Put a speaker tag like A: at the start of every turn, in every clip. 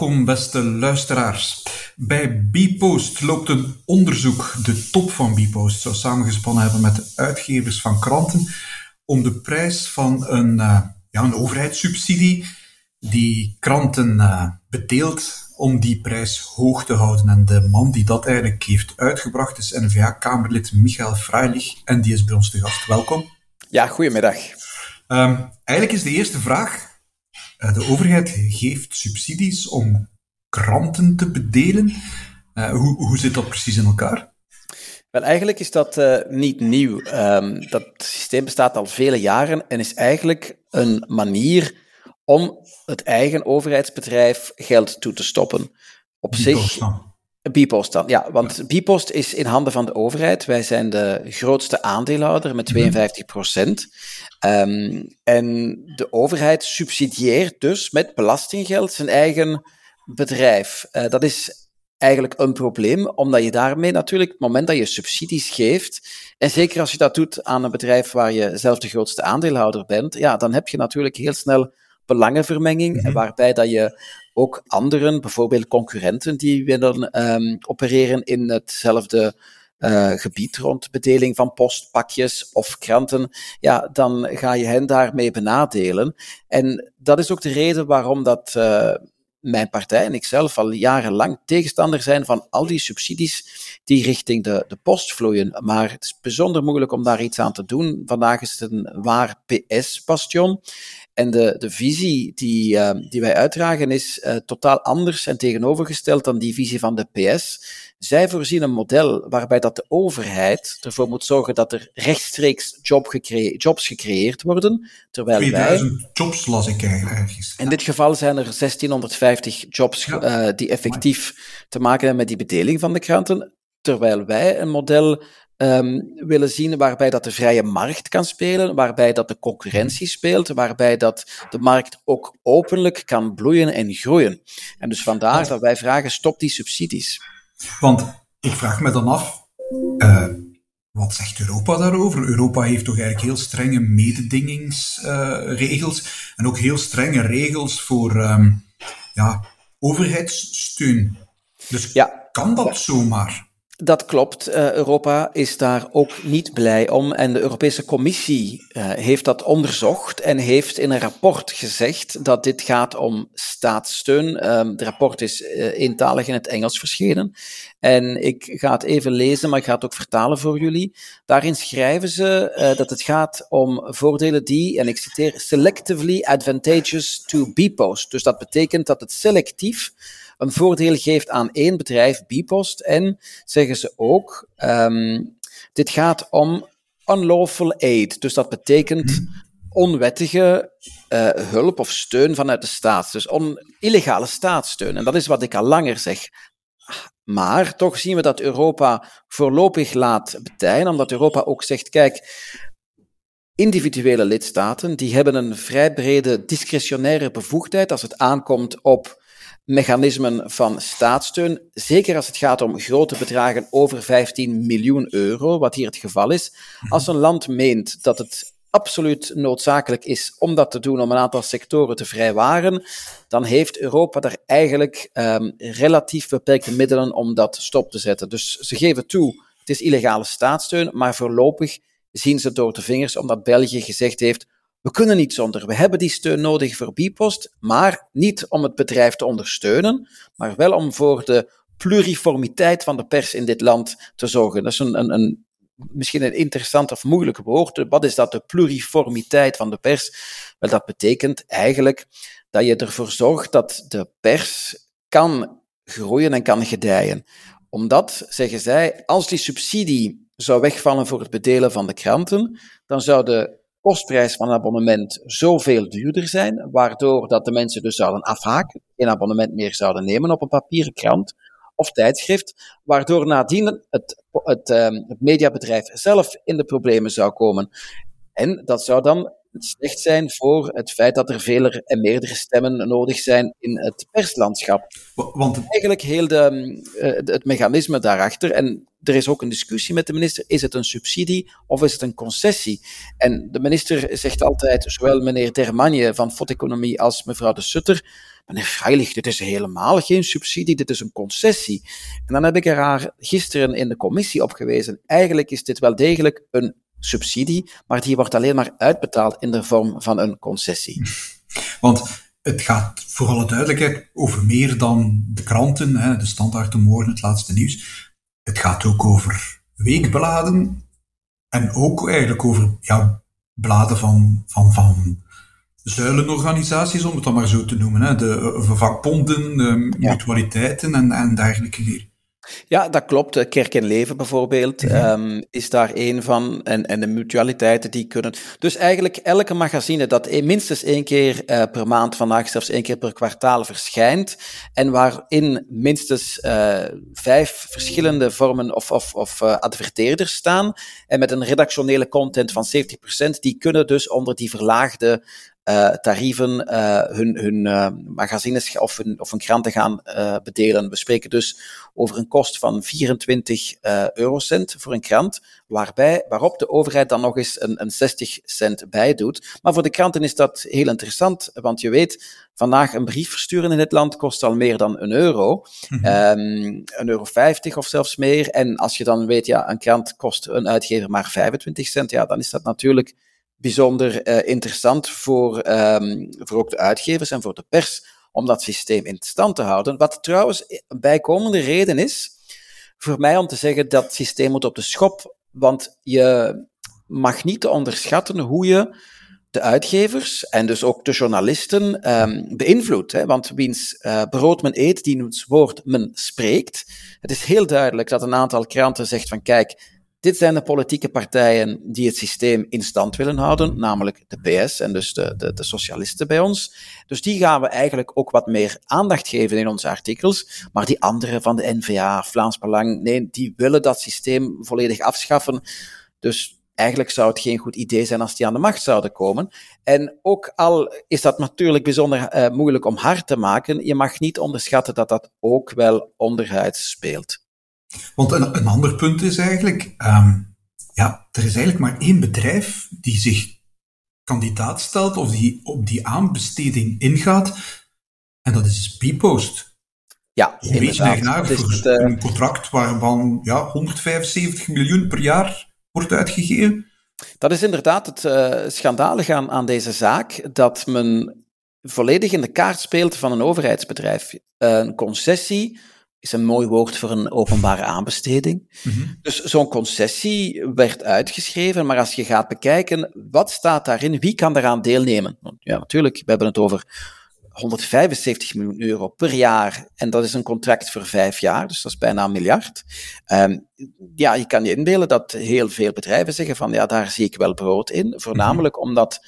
A: Welkom, beste luisteraars. Bij Bpost loopt een onderzoek. De top van Bpost zou samengespannen hebben met de uitgevers van kranten om de prijs van een, uh, ja, een overheidssubsidie die kranten uh, bedeelt, om die prijs hoog te houden. En de man die dat eigenlijk heeft uitgebracht is N-VA-Kamerlid Michael Freilich en die is bij ons te gast. Welkom.
B: Ja, goedemiddag.
A: Um, eigenlijk is de eerste vraag de overheid geeft subsidies om kranten te bedelen. Uh, hoe, hoe zit dat precies in elkaar?
B: Wel, eigenlijk is dat uh, niet nieuw. Um, dat systeem bestaat al vele jaren en is eigenlijk een manier om het eigen overheidsbedrijf geld toe te stoppen.
A: Op zich.
B: Bipost dan, ja. Want ja. Bipost is in handen van de overheid. Wij zijn de grootste aandeelhouder met 52 procent. Um, en de overheid subsidieert dus met belastinggeld zijn eigen bedrijf. Uh, dat is eigenlijk een probleem, omdat je daarmee natuurlijk, het moment dat je subsidies geeft, en zeker als je dat doet aan een bedrijf waar je zelf de grootste aandeelhouder bent, ja, dan heb je natuurlijk heel snel belangenvermenging, mm -hmm. waarbij dat je ook anderen, bijvoorbeeld concurrenten die willen um, opereren in hetzelfde uh, gebied rond bedeling van postpakjes of kranten, ja, dan ga je hen daarmee benadelen. En dat is ook de reden waarom dat uh, mijn partij en ikzelf al jarenlang tegenstander zijn van al die subsidies die richting de, de post vloeien. Maar het is bijzonder moeilijk om daar iets aan te doen. Vandaag is het een waar PS-bastion. En de, de visie die, uh, die wij uitdragen is uh, totaal anders en tegenovergesteld dan die visie van de PS. Zij voorzien een model waarbij dat de overheid ervoor moet zorgen dat er rechtstreeks job jobs gecreëerd worden. Terwijl
A: 2000 wij, jobs las ik ergens.
B: In dit geval zijn er 1650 jobs ja. uh, die effectief te maken hebben met die bedeling van de kranten. Terwijl wij een model um, willen zien waarbij dat de vrije markt kan spelen, waarbij dat de concurrentie speelt, waarbij dat de markt ook openlijk kan bloeien en groeien. En dus vandaar dat wij vragen, stop die subsidies.
A: Want ik vraag me dan af, uh, wat zegt Europa daarover? Europa heeft toch eigenlijk heel strenge mededingingsregels uh, en ook heel strenge regels voor um, ja, overheidssteun. Dus ja. kan dat zomaar?
B: Dat klopt. Uh, Europa is daar ook niet blij om. En de Europese Commissie uh, heeft dat onderzocht en heeft in een rapport gezegd dat dit gaat om staatssteun. Het rapport is uh, eentalig in het Engels verschenen. En ik ga het even lezen, maar ik ga het ook vertalen voor jullie. Daarin schrijven ze dat het gaat om voordelen die, en ik citeer, selectively advantageous to BPOst. Dus dat betekent dat het selectief een voordeel geeft aan één bedrijf, Bipost. En zeggen ze ook, um, dit gaat om unlawful aid. Dus dat betekent onwettige uh, hulp of steun vanuit de staat. Dus on, illegale staatssteun. En dat is wat ik al langer zeg. Maar toch zien we dat Europa voorlopig laat betijen, omdat Europa ook zegt, kijk, individuele lidstaten die hebben een vrij brede discretionaire bevoegdheid als het aankomt op mechanismen van staatssteun, zeker als het gaat om grote bedragen over 15 miljoen euro, wat hier het geval is. Als een land meent dat het absoluut noodzakelijk is om dat te doen, om een aantal sectoren te vrijwaren, dan heeft Europa daar eigenlijk um, relatief beperkte middelen om dat stop te zetten. Dus ze geven toe, het is illegale staatssteun, maar voorlopig zien ze door de vingers omdat België gezegd heeft, we kunnen niet zonder. We hebben die steun nodig voor Bipost, maar niet om het bedrijf te ondersteunen, maar wel om voor de pluriformiteit van de pers in dit land te zorgen. Dat is een, een, een misschien een interessant of moeilijk woord. Wat is dat, de pluriformiteit van de pers? Wel, dat betekent eigenlijk dat je ervoor zorgt dat de pers kan groeien en kan gedijen. Omdat, zeggen zij, als die subsidie zou wegvallen voor het bedelen van de kranten, dan zou de kostprijs van een abonnement zoveel duurder zijn, waardoor dat de mensen dus zouden afhaken, geen abonnement meer zouden nemen op een papieren krant of tijdschrift, waardoor nadien het, het, ehm, het mediabedrijf zelf in de problemen zou komen. En dat zou dan slecht zijn voor het feit dat er veler en meerdere stemmen nodig zijn in het perslandschap. Want eigenlijk heel de, uh, het mechanisme daarachter, en er is ook een discussie met de minister, is het een subsidie of is het een concessie? En de minister zegt altijd, zowel meneer Dermagne van Foteconomie als mevrouw de Sutter, meneer Freilich, dit is helemaal geen subsidie, dit is een concessie. En dan heb ik er haar gisteren in de commissie op gewezen. Eigenlijk is dit wel degelijk een subsidie, maar die wordt alleen maar uitbetaald in de vorm van een concessie.
A: Want het gaat voor alle duidelijkheid over meer dan de kranten, hè, de standaard, de morgen, het laatste nieuws. Het gaat ook over weekbladen en ook eigenlijk over ja, bladen van, van, van zuilenorganisaties, om het dan maar zo te noemen. Hè. De eh, vakbonden, de mutualiteiten en, en dergelijke meer.
B: Ja, dat klopt. Kerk en Leven bijvoorbeeld um, is daar één van. En, en de mutualiteiten die kunnen. Dus eigenlijk elke magazine dat minstens één keer uh, per maand, vandaag zelfs één keer per kwartaal verschijnt. En waarin minstens uh, vijf verschillende vormen of, of, of uh, adverteerders staan. En met een redactionele content van 70%, die kunnen dus onder die verlaagde tarieven uh, hun, hun uh, magazines of hun, of hun kranten gaan bedelen. We spreken dus over een kost van 24 eurocent voor een krant, waarbij, waarop de overheid dan nog eens een, een 60 cent bij doet. Maar voor de kranten is dat heel interessant, want je weet, vandaag een brief versturen in het land kost al meer dan een euro, mm -hmm. een euro 50 of zelfs meer. En als je dan weet, ja, een krant kost een uitgever maar 25 cent, ja, dan is dat natuurlijk bijzonder uh, interessant voor, um, voor ook de uitgevers en voor de pers om dat systeem in stand te houden. Wat trouwens een bijkomende reden is voor mij om te zeggen dat het systeem moet op de schop, want je mag niet onderschatten hoe je de uitgevers en dus ook de journalisten um, beïnvloedt. Want wiens uh, brood men eet, diens woord men spreekt. Het is heel duidelijk dat een aantal kranten zegt van kijk, dit zijn de politieke partijen die het systeem in stand willen houden, namelijk de PS en dus de, de, de, socialisten bij ons. Dus die gaan we eigenlijk ook wat meer aandacht geven in onze artikels. Maar die anderen van de NVA, Vlaams Belang, nee, die willen dat systeem volledig afschaffen. Dus eigenlijk zou het geen goed idee zijn als die aan de macht zouden komen. En ook al is dat natuurlijk bijzonder uh, moeilijk om hard te maken, je mag niet onderschatten dat dat ook wel onderhuids speelt.
A: Want een, een ander punt is eigenlijk, um, ja, er is eigenlijk maar één bedrijf die zich kandidaat stelt of die op die aanbesteding ingaat, en dat is Bpost.
B: Ja,
A: een beetje eigenaardig voor het, uh... een contract waarvan ja, 175 miljoen per jaar wordt uitgegeven.
B: Dat is inderdaad het uh, schandalige aan, aan deze zaak, dat men volledig in de kaart speelt van een overheidsbedrijf. Een concessie is een mooi woord voor een openbare aanbesteding. Mm -hmm. Dus zo'n concessie werd uitgeschreven, maar als je gaat bekijken, wat staat daarin, wie kan daaraan deelnemen? Want ja, natuurlijk, we hebben het over 175 miljoen euro per jaar. En dat is een contract voor vijf jaar, dus dat is bijna een miljard. Um, ja, je kan je inbeelden dat heel veel bedrijven zeggen van ja, daar zie ik wel brood in. Voornamelijk mm -hmm. omdat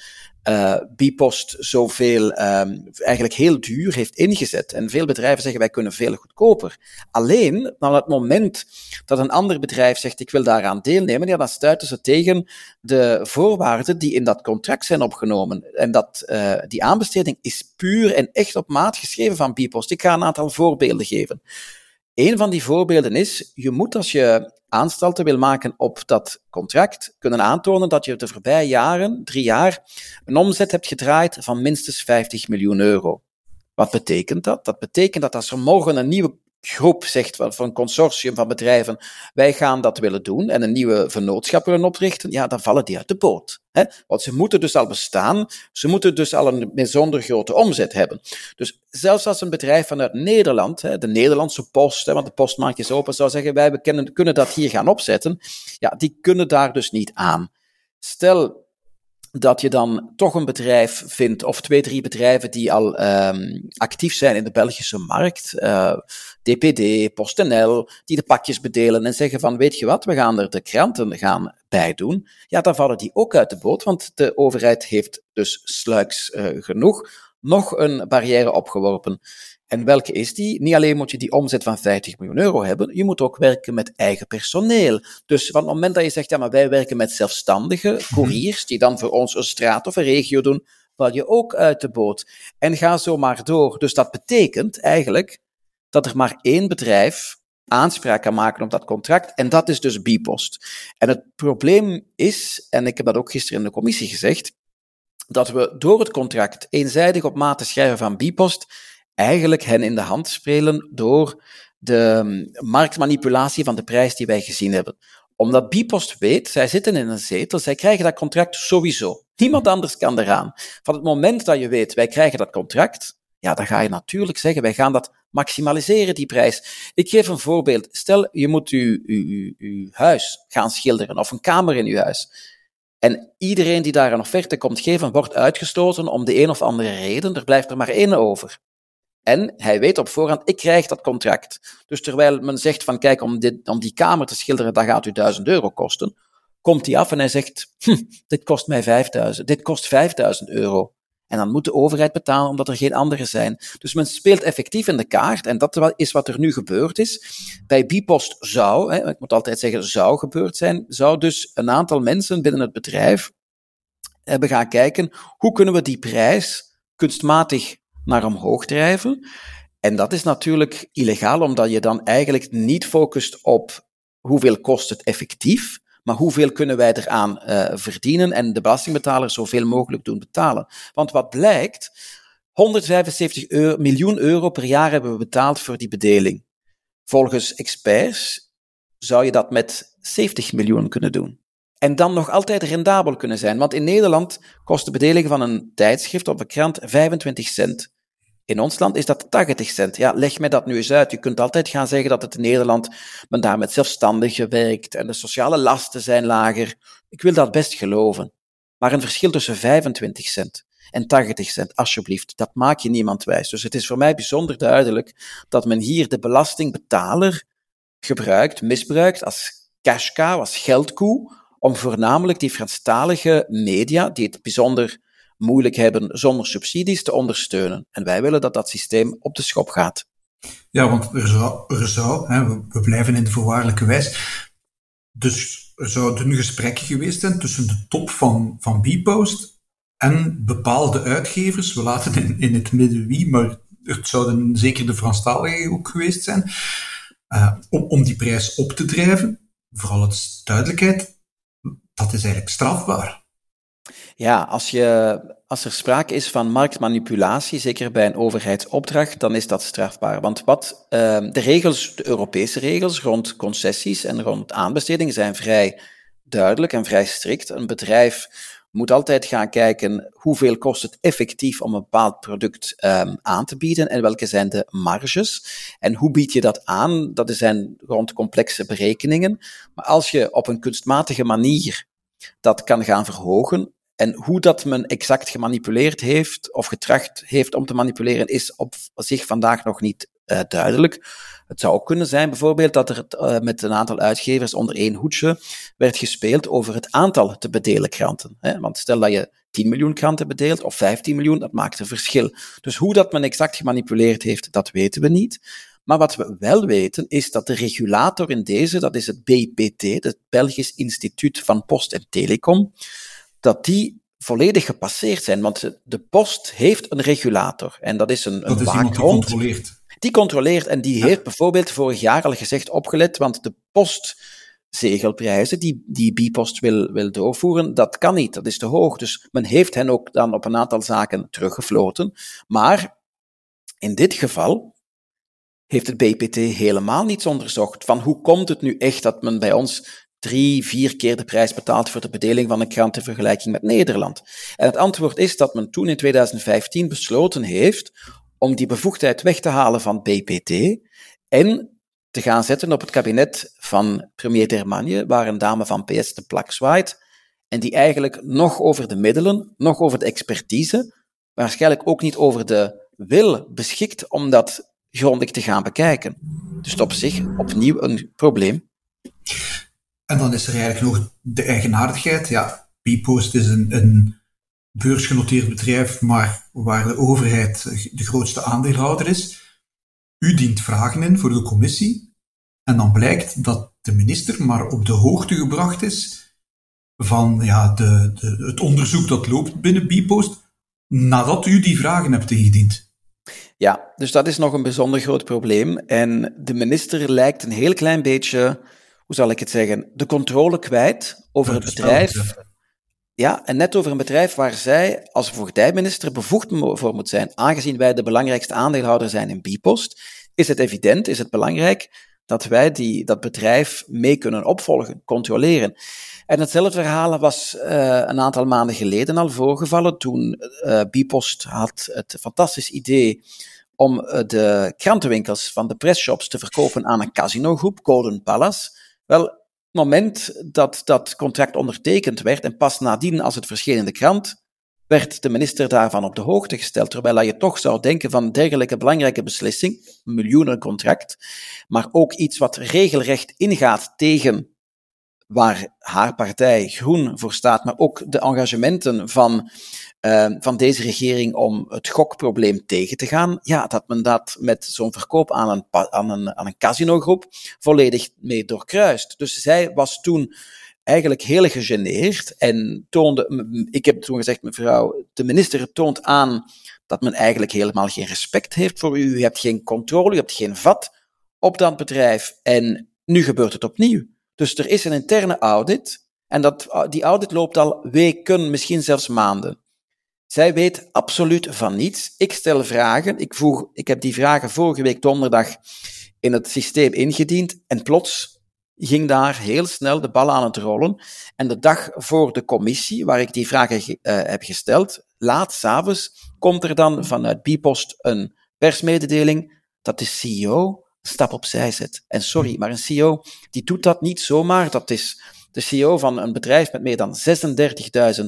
B: uh, Bipost zoveel, um, eigenlijk heel duur heeft ingezet. En veel bedrijven zeggen wij kunnen veel goedkoper. Alleen, dan het moment dat een ander bedrijf zegt ik wil daaraan deelnemen, ja, dan stuiten ze tegen de voorwaarden die in dat contract zijn opgenomen. En dat, uh, die aanbesteding is puur en echt op maat geschreven van Bipost. Ik ga een aantal voorbeelden geven. Een van die voorbeelden is, je moet als je aanstalten wil maken op dat contract, kunnen aantonen dat je de voorbije jaren, drie jaar, een omzet hebt gedraaid van minstens 50 miljoen euro. Wat betekent dat? Dat betekent dat als er morgen een nieuwe groep zegt van een consortium van bedrijven, wij gaan dat willen doen en een nieuwe vennootschap willen oprichten, ja, dan vallen die uit de boot. Hè? Want ze moeten dus al bestaan, ze moeten dus al een bijzonder grote omzet hebben. Dus zelfs als een bedrijf vanuit Nederland, hè, de Nederlandse post, hè, want de postmarkt is open, zou zeggen, wij kunnen, kunnen dat hier gaan opzetten, ja, die kunnen daar dus niet aan. Stel, dat je dan toch een bedrijf vindt, of twee, drie bedrijven die al um, actief zijn in de Belgische markt, uh, DPD, PostNL, die de pakjes bedelen en zeggen van, weet je wat, we gaan er de kranten gaan bij doen. Ja, dan vallen die ook uit de boot, want de overheid heeft dus sluiks uh, genoeg nog een barrière opgeworpen. En welke is die? Niet alleen moet je die omzet van 50 miljoen euro hebben, je moet ook werken met eigen personeel. Dus van het moment dat je zegt, ja, maar wij werken met zelfstandige couriers, die dan voor ons een straat of een regio doen, val je ook uit de boot. En ga zo maar door. Dus dat betekent eigenlijk dat er maar één bedrijf aanspraak kan maken op dat contract, en dat is dus Bipost. En het probleem is, en ik heb dat ook gisteren in de commissie gezegd, dat we door het contract eenzijdig op maat te schrijven van Bipost eigenlijk hen in de hand spelen door de hm, marktmanipulatie van de prijs die wij gezien hebben. Omdat Bipost weet, zij zitten in een zetel, zij krijgen dat contract sowieso. Niemand anders kan eraan. Van het moment dat je weet, wij krijgen dat contract, ja, dan ga je natuurlijk zeggen, wij gaan dat maximaliseren, die prijs. Ik geef een voorbeeld. Stel, je moet uw, uw, uw huis gaan schilderen, of een kamer in uw huis. En iedereen die daar een offerte komt geven, wordt uitgestoten om de een of andere reden. Er blijft er maar één over. En hij weet op voorhand, ik krijg dat contract. Dus terwijl men zegt van, kijk, om, dit, om die kamer te schilderen, dat gaat u 1000 euro kosten, komt hij af en hij zegt, hm, dit kost mij 5000, dit kost 5000 euro. En dan moet de overheid betalen omdat er geen anderen zijn. Dus men speelt effectief in de kaart en dat is wat er nu gebeurd is. Bij Bipost zou, hè, ik moet altijd zeggen zou gebeurd zijn, zou dus een aantal mensen binnen het bedrijf hebben gaan kijken hoe kunnen we die prijs kunstmatig naar omhoog drijven. En dat is natuurlijk illegaal, omdat je dan eigenlijk niet focust op hoeveel kost het effectief, maar hoeveel kunnen wij eraan uh, verdienen en de belastingbetaler zoveel mogelijk doen betalen. Want wat blijkt, 175 euro, miljoen euro per jaar hebben we betaald voor die bedeling. Volgens experts zou je dat met 70 miljoen kunnen doen. En dan nog altijd rendabel kunnen zijn. Want in Nederland kost de bedeling van een tijdschrift of een krant 25 cent. In ons land is dat 80 cent. Ja, leg mij dat nu eens uit. Je kunt altijd gaan zeggen dat het in Nederland men daar met zelfstandigen werkt en de sociale lasten zijn lager. Ik wil dat best geloven. Maar een verschil tussen 25 cent en 80 cent, alsjeblieft, dat maak je niemand wijs. Dus het is voor mij bijzonder duidelijk dat men hier de belastingbetaler gebruikt, misbruikt als cash cow, als geldkoe, om voornamelijk die Franstalige media, die het bijzonder moeilijk hebben zonder subsidies te ondersteunen. En wij willen dat dat systeem op de schop gaat.
A: Ja, want er zou, er zou hè, we, blijven in de voorwaardelijke wijs. Dus er zouden gesprekken geweest zijn tussen de top van, van Bpost en bepaalde uitgevers. We laten in, in het midden wie, maar het zouden zeker de Franstaligen ook geweest zijn. Uh, om, om die prijs op te drijven. Vooral het duidelijkheid, dat is eigenlijk strafbaar.
B: Ja, als, je, als er sprake is van marktmanipulatie, zeker bij een overheidsopdracht, dan is dat strafbaar. Want wat uh, de regels, de Europese regels rond concessies en rond aanbestedingen zijn vrij duidelijk en vrij strikt. Een bedrijf moet altijd gaan kijken hoeveel kost het effectief om een bepaald product um, aan te bieden en welke zijn de marges en hoe bied je dat aan. Dat zijn rond complexe berekeningen. Maar als je op een kunstmatige manier dat kan gaan verhogen, en hoe dat men exact gemanipuleerd heeft of getracht heeft om te manipuleren, is op zich vandaag nog niet uh, duidelijk. Het zou ook kunnen zijn bijvoorbeeld dat er uh, met een aantal uitgevers onder één hoedje werd gespeeld over het aantal te bedelen kranten. Hè? Want stel dat je 10 miljoen kranten bedeelt of 15 miljoen, dat maakt een verschil. Dus hoe dat men exact gemanipuleerd heeft, dat weten we niet. Maar wat we wel weten, is dat de regulator in deze, dat is het BPT, het Belgisch Instituut van Post en Telecom, dat die volledig gepasseerd zijn. Want de post heeft een regulator. En dat is een, een
A: dat die controleert.
B: Die controleert en die heeft bijvoorbeeld vorig jaar al gezegd opgelet, want de postzegelprijzen die, die Bipost wil, wil doorvoeren, dat kan niet, dat is te hoog. Dus men heeft hen ook dan op een aantal zaken teruggefloten. Maar in dit geval heeft het BPT helemaal niets onderzocht van hoe komt het nu echt dat men bij ons drie, vier keer de prijs betaald voor de bedeling van een krant in vergelijking met Nederland? En het antwoord is dat men toen in 2015 besloten heeft om die bevoegdheid weg te halen van BPT en te gaan zetten op het kabinet van premier Dermagne, waar een dame van PS de plak zwaait, en die eigenlijk nog over de middelen, nog over de expertise, waarschijnlijk ook niet over de wil beschikt om dat grondig te gaan bekijken. Dus op zich opnieuw een probleem.
A: En dan is er eigenlijk nog de eigenaardigheid. Ja, Bpost is een, een beursgenoteerd bedrijf, maar waar de overheid de grootste aandeelhouder is. U dient vragen in voor de commissie. En dan blijkt dat de minister maar op de hoogte gebracht is van ja, de, de, het onderzoek dat loopt binnen Bpost, nadat u die vragen hebt ingediend.
B: Ja, dus dat is nog een bijzonder groot probleem. En de minister lijkt een heel klein beetje hoe zal ik het zeggen, de controle kwijt over het bedrijf Ja, en net over een bedrijf waar zij als voogdijminister bevoegd voor moet zijn. Aangezien wij de belangrijkste aandeelhouder zijn in Bipost, is het evident, is het belangrijk dat wij die, dat bedrijf mee kunnen opvolgen, controleren. En hetzelfde verhaal was uh, een aantal maanden geleden al voorgevallen, toen uh, Bipost had het fantastisch idee om uh, de krantenwinkels van de pressshops te verkopen aan een casinogroep, Golden Palace. Wel, moment dat dat contract ondertekend werd en pas nadien als het verscheen in de krant, werd de minister daarvan op de hoogte gesteld. Terwijl je toch zou denken van dergelijke belangrijke beslissing, miljoenencontract, maar ook iets wat regelrecht ingaat tegen waar haar partij Groen voor staat, maar ook de engagementen van uh, van deze regering om het gokprobleem tegen te gaan, ja, dat men dat met zo'n verkoop aan een, aan een, aan een casinogroep volledig mee doorkruist. Dus zij was toen eigenlijk heel gegeneerd en toonde, ik heb toen gezegd, mevrouw, de minister toont aan dat men eigenlijk helemaal geen respect heeft voor u, u hebt geen controle, u hebt geen vat op dat bedrijf en nu gebeurt het opnieuw. Dus er is een interne audit en dat, die audit loopt al weken, misschien zelfs maanden. Zij weet absoluut van niets. Ik stel vragen. Ik, voeg, ik heb die vragen vorige week donderdag in het systeem ingediend. En plots ging daar heel snel de bal aan het rollen. En de dag voor de commissie, waar ik die vragen uh, heb gesteld, laat s'avonds, komt er dan vanuit Bipost een persmededeling dat de CEO stap opzij zet. En sorry, maar een CEO die doet dat niet zomaar. Dat is de CEO van een bedrijf met meer dan 36.000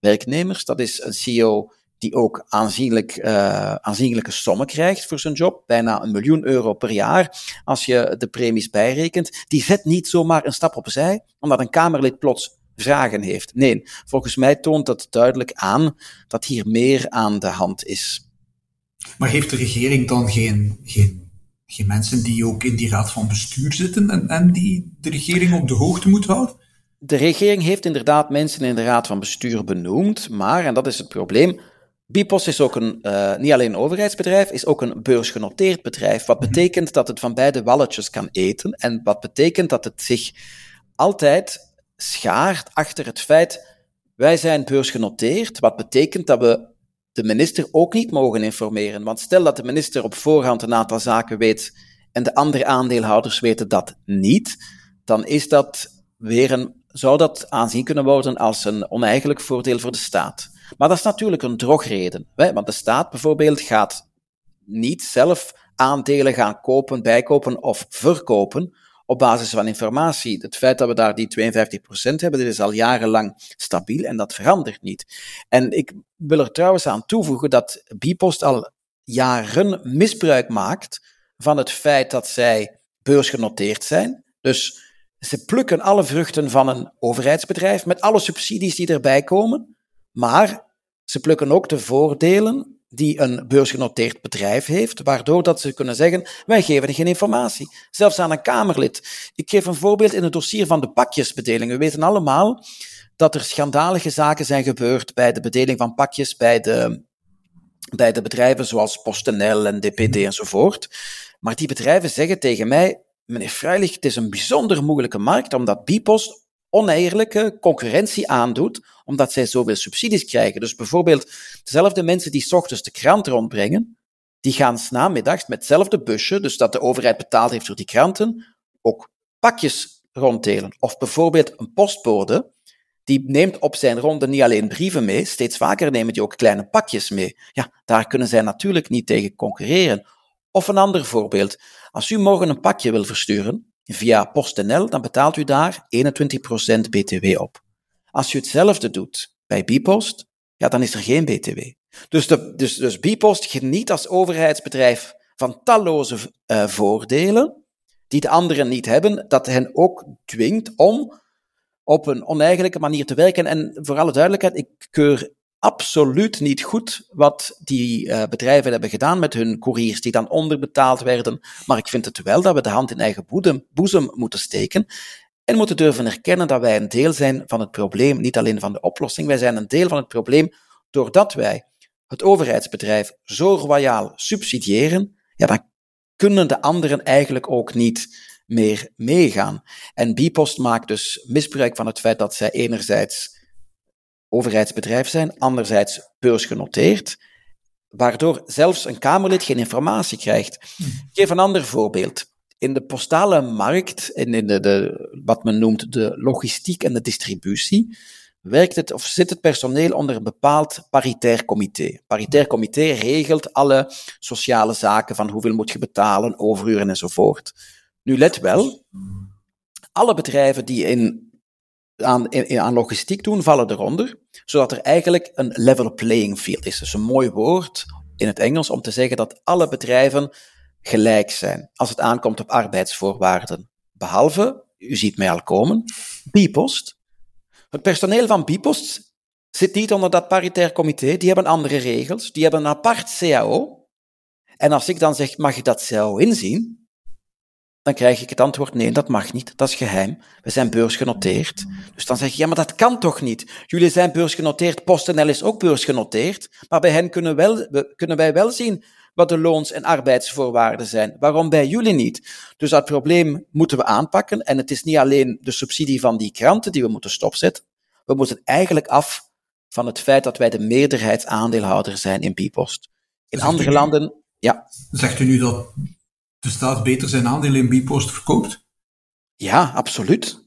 B: werknemers. Dat is een CEO die ook aanzienlijk, uh, aanzienlijke sommen krijgt voor zijn job, bijna een miljoen euro per jaar, als je de premies bijrekent. Die zet niet zomaar een stap opzij, omdat een Kamerlid plots vragen heeft. Nee, volgens mij toont dat duidelijk aan dat hier meer aan de hand is.
A: Maar heeft de regering dan geen, geen, geen mensen die ook in die raad van bestuur zitten en, en die de regering op de hoogte moet houden?
B: de regering heeft inderdaad mensen in de raad van bestuur benoemd, maar, en dat is het probleem, Bipos is ook een, uh, niet alleen een overheidsbedrijf, is ook een beursgenoteerd bedrijf. Wat mhm. betekent dat het van beide walletjes kan eten en wat betekent dat het zich altijd schaart achter het feit, wij zijn beursgenoteerd, wat betekent dat we de minister ook niet mogen informeren. Want stel dat de minister op voorhand een aantal zaken weet en de andere aandeelhouders weten dat niet, dan is dat weer een zou dat aanzien kunnen worden als een oneigenlijk voordeel voor de staat. Maar dat is natuurlijk een drogreden. Hè? Want de staat bijvoorbeeld gaat niet zelf aandelen gaan kopen, bijkopen of verkopen op basis van informatie. Het feit dat we daar die 52% hebben, dit is al jarenlang stabiel en dat verandert niet. En ik wil er trouwens aan toevoegen dat Bipost al jaren misbruik maakt van het feit dat zij beursgenoteerd zijn. Dus ze plukken alle vruchten van een overheidsbedrijf met alle subsidies die erbij komen, maar ze plukken ook de voordelen die een beursgenoteerd bedrijf heeft, waardoor dat ze kunnen zeggen, wij geven geen informatie, zelfs aan een Kamerlid. Ik geef een voorbeeld in het dossier van de pakjesbedeling. We weten allemaal dat er schandalige zaken zijn gebeurd bij de bedeling van pakjes bij de, bij de bedrijven zoals PostNL en DPD enzovoort. Maar die bedrijven zeggen tegen mij, meneer Freilich, het is een bijzonder moeilijke markt, omdat Bipost oneerlijke concurrentie aandoet, omdat zij zoveel subsidies krijgen. Dus bijvoorbeeld, dezelfde mensen die s ochtends de krant rondbrengen, die gaan s namiddags met hetzelfde busje, dus dat de overheid betaald heeft voor die kranten, ook pakjes ronddelen. Of bijvoorbeeld een postbode, die neemt op zijn ronde niet alleen brieven mee, steeds vaker nemen die ook kleine pakjes mee. Ja, daar kunnen zij natuurlijk niet tegen concurreren. Of een ander voorbeeld. Als u morgen een pakje wil versturen via PostNL, dan betaalt u daar 21% BTW op. Als u hetzelfde doet bij Bipost, ja, dan is er geen BTW. Dus, de, dus, dus Bipost geniet als overheidsbedrijf van talloze uh, voordelen die de anderen niet hebben, dat hen ook dwingt om op een oneigenlijke manier te werken. En voor alle duidelijkheid, ik keur absoluut niet goed wat die uh, bedrijven hebben gedaan met hun couriers, die dan onderbetaald werden. Maar ik vind het wel dat we de hand in eigen boezem moeten steken en moeten durven erkennen dat wij een deel zijn van het probleem, niet alleen van de oplossing. Wij zijn een deel van het probleem doordat wij het overheidsbedrijf zo royaal subsidiëren, ja, dan kunnen de anderen eigenlijk ook niet meer meegaan. En Bipost maakt dus misbruik van het feit dat zij enerzijds overheidsbedrijf zijn, anderzijds beursgenoteerd, waardoor zelfs een Kamerlid geen informatie krijgt. Ik geef een ander voorbeeld. In de postale markt, in, in de, de, wat men noemt de logistiek en de distributie, werkt het of zit het personeel onder een bepaald paritair comité. Paritair comité regelt alle sociale zaken van hoeveel moet je betalen, overuren enzovoort. Nu let wel, alle bedrijven die in, aan, in, aan logistiek doen, vallen eronder, zodat er eigenlijk een level playing field is. Dus een mooi woord in het Engels om te zeggen dat alle bedrijven gelijk zijn als het aankomt op arbeidsvoorwaarden. Behalve, u ziet mij al komen, Bipost. Het personeel van Bipost zit niet onder dat paritair comité, die hebben andere regels, die hebben een apart CAO. En als ik dan zeg, mag je dat CAO inzien? Dan krijg ik het antwoord, nee, dat mag niet, dat is geheim. We zijn beursgenoteerd. Dus dan zeg je, ja, maar dat kan toch niet? Jullie zijn beursgenoteerd, PostNL is ook beursgenoteerd, maar bij hen kunnen, wel, we, kunnen wij wel zien wat de loons- en arbeidsvoorwaarden zijn. Waarom bij jullie niet? Dus dat probleem moeten we aanpakken. En het is niet alleen de subsidie van die kranten die we moeten stopzetten. We moeten eigenlijk af van het feit dat wij de meerderheidsaandeelhouder zijn in Bipost. In andere landen, ja.
A: Zegt u nu dat de staat beter zijn aandelen in Bipost verkoopt?
B: Ja, absoluut.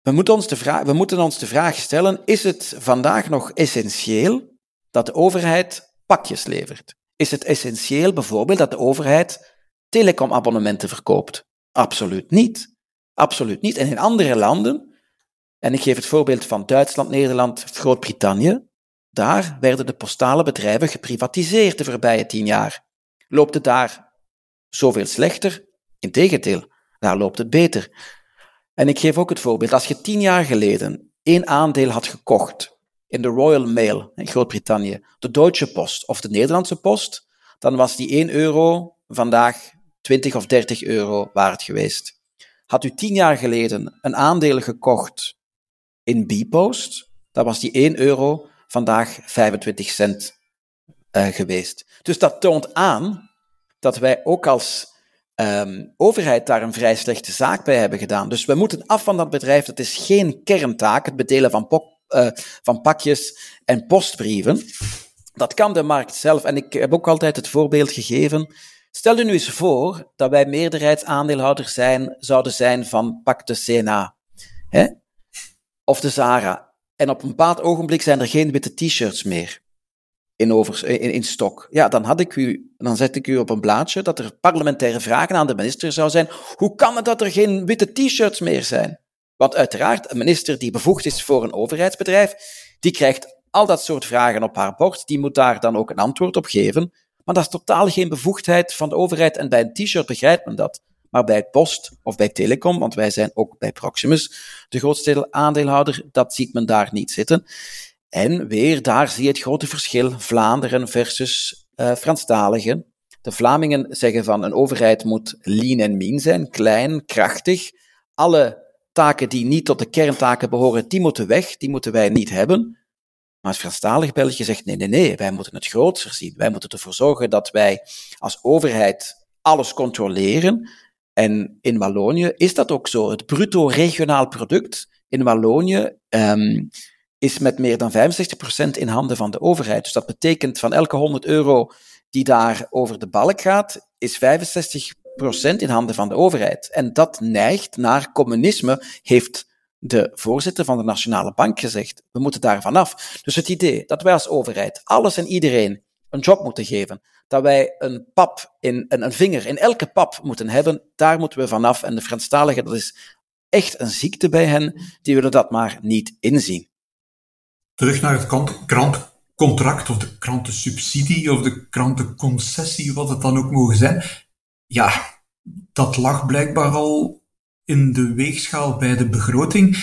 B: We moeten, ons de vraag, we moeten ons de vraag stellen: is het vandaag nog essentieel dat de overheid pakjes levert? Is het essentieel bijvoorbeeld dat de overheid telecomabonnementen verkoopt? Absoluut niet. Absoluut niet. En in andere landen, en ik geef het voorbeeld van Duitsland, Nederland, Groot-Brittannië, daar werden de postale bedrijven geprivatiseerd de voorbije tien jaar. Loopt het daar zoveel slechter. Integendeel, daar loopt het beter. En ik geef ook het voorbeeld, als je tien jaar geleden één aandeel had gekocht in de Royal Mail in Groot-Brittannië, de Deutsche Post of de Nederlandse Post, dan was die 1 euro vandaag 20 of 30 euro waard geweest. Had u tien jaar geleden een aandeel gekocht in Bpost, dan was die 1 euro vandaag 25 cent uh, geweest. Dus dat toont aan dat wij ook als um, overheid daar een vrij slechte zaak bij hebben gedaan. Dus we moeten af van dat bedrijf. Dat is geen kerntaak, het bedelen van, uh, van pakjes en postbrieven. Dat kan de markt zelf. En ik heb ook altijd het voorbeeld gegeven. Stel je nu eens voor dat wij meerderheidsaandeelhouders zijn, zouden zijn van pak de CNA hè? of de Zara. En op een bepaald ogenblik zijn er geen witte t-shirts meer in, over, in, in stok. Ja, dan, had ik u, dan zet ik u op een blaadje dat er parlementaire vragen aan de minister zou zijn. Hoe kan het dat er geen witte t-shirts meer zijn? Want uiteraard, een minister die bevoegd is voor een overheidsbedrijf, die krijgt al dat soort vragen op haar bord, die moet daar dan ook een antwoord op geven. Maar dat is totaal geen bevoegdheid van de overheid en bij een t-shirt begrijpt men dat. Maar bij Post of bij Telecom, want wij zijn ook bij Proximus de grootste aandeelhouder, dat ziet men daar niet zitten. En weer daar zie je het grote verschil, Vlaanderen versus uh, Franstaligen. De Vlamingen zeggen van een overheid moet lean en mean zijn, klein, krachtig. Alle taken die niet tot de kerntaken behoren, die moeten weg, die moeten wij niet hebben. Maar het Franstalig België zegt nee, nee, nee, wij moeten het groter zien. Wij moeten ervoor zorgen dat wij als overheid alles controleren. En in Wallonië is dat ook zo. Het bruto regionaal product in Wallonië um, is met meer dan 65% in handen van de overheid. Dus dat betekent van elke 100 euro die daar over de balk gaat, is 65% in handen van de overheid. En dat neigt naar communisme, heeft de voorzitter van de Nationale Bank gezegd. We moeten daar vanaf. Dus het idee dat wij als overheid alles en iedereen een job moeten geven, dat wij een pap in, een, een vinger in elke pap moeten hebben, daar moeten we vanaf. En de Franstaligen, dat is echt een ziekte bij hen, die willen dat maar niet inzien
A: terug naar het krantcontract of de krantensubsidie of de krantenconcessie, wat het dan ook mogen zijn. Ja, dat lag blijkbaar al in de weegschaal bij de begroting.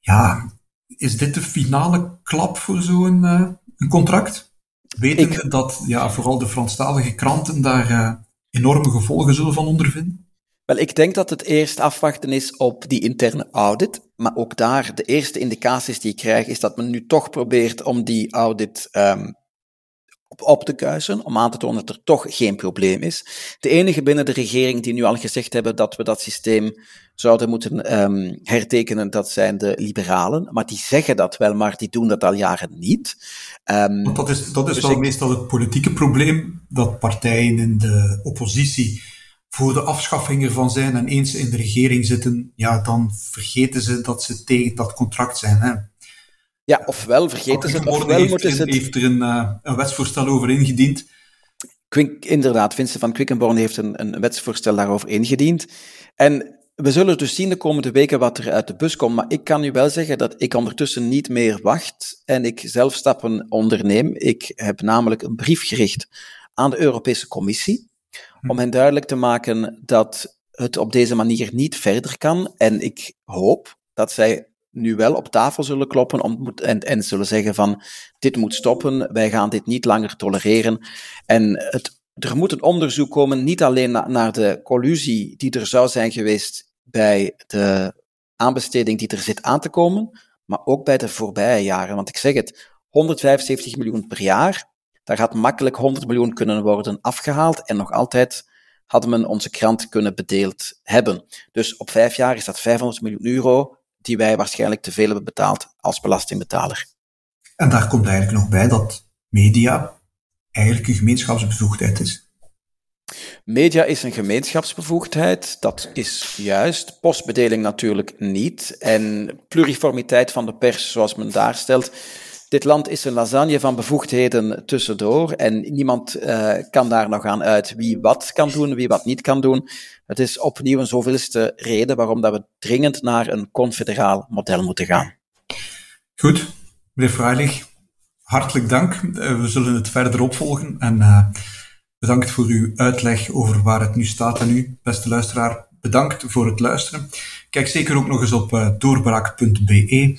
A: Ja, is dit de finale klap voor zo'n uh, een contract? Weten Ik... dat ja, vooral de Franstalige kranten daar uh, enorme gevolgen zullen van ondervinden?
B: Wel, ik denk dat het eerst afwachten is op die interne audit. Maar ook daar, de eerste indicaties die ik krijg, is dat men nu toch probeert om die audit um, op te kuisen, om aan te tonen dat er toch geen probleem is. De enige binnen de regering die nu al gezegd hebben dat we dat systeem zouden moeten um, hertekenen, dat zijn de liberalen. Maar die zeggen dat wel, maar die doen dat al jaren niet.
A: Um, dat is, dat is dus wel meestal het politieke probleem, dat partijen in de oppositie voor de afschaffing ervan zijn en eens in de regering zitten, ja, dan vergeten ze dat ze tegen dat contract zijn. Hè.
B: Ja, ofwel vergeten ze het, ofwel moeten ze
A: het... heeft er een, uh, een wetsvoorstel over ingediend.
B: Quink, inderdaad, Vincent van Quickenborn heeft een, een wetsvoorstel daarover ingediend. En we zullen dus zien de komende weken wat er uit de bus komt. Maar ik kan u wel zeggen dat ik ondertussen niet meer wacht en ik zelf stappen onderneem. Ik heb namelijk een brief gericht aan de Europese Commissie. Om hen duidelijk te maken dat het op deze manier niet verder kan. En ik hoop dat zij nu wel op tafel zullen kloppen om, en, en zullen zeggen van dit moet stoppen, wij gaan dit niet langer tolereren. En het, er moet een onderzoek komen, niet alleen naar de collusie die er zou zijn geweest bij de aanbesteding die er zit aan te komen, maar ook bij de voorbije jaren. Want ik zeg het, 175 miljoen per jaar, daar gaat makkelijk 100 miljoen kunnen worden afgehaald en nog altijd hadden men onze krant kunnen bedeeld hebben. Dus op vijf jaar is dat 500 miljoen euro die wij waarschijnlijk te veel hebben betaald als belastingbetaler.
A: En daar komt eigenlijk nog bij dat media eigenlijk een gemeenschapsbevoegdheid is.
B: Media is een gemeenschapsbevoegdheid, dat is juist. Postbedeling natuurlijk niet. En pluriformiteit van de pers, zoals men daar stelt. Dit land is een lasagne van bevoegdheden tussendoor en niemand uh, kan daar nog aan uit wie wat kan doen, wie wat niet kan doen. Het is opnieuw een zoveelste reden waarom dat we dringend naar een confederaal model moeten gaan.
A: Goed, meneer Freilich, hartelijk dank. Uh, we zullen het verder opvolgen en uh, bedankt voor uw uitleg over waar het nu staat en u, beste luisteraar. Bedankt voor het luisteren. Kijk zeker ook nog eens op doorbraak.be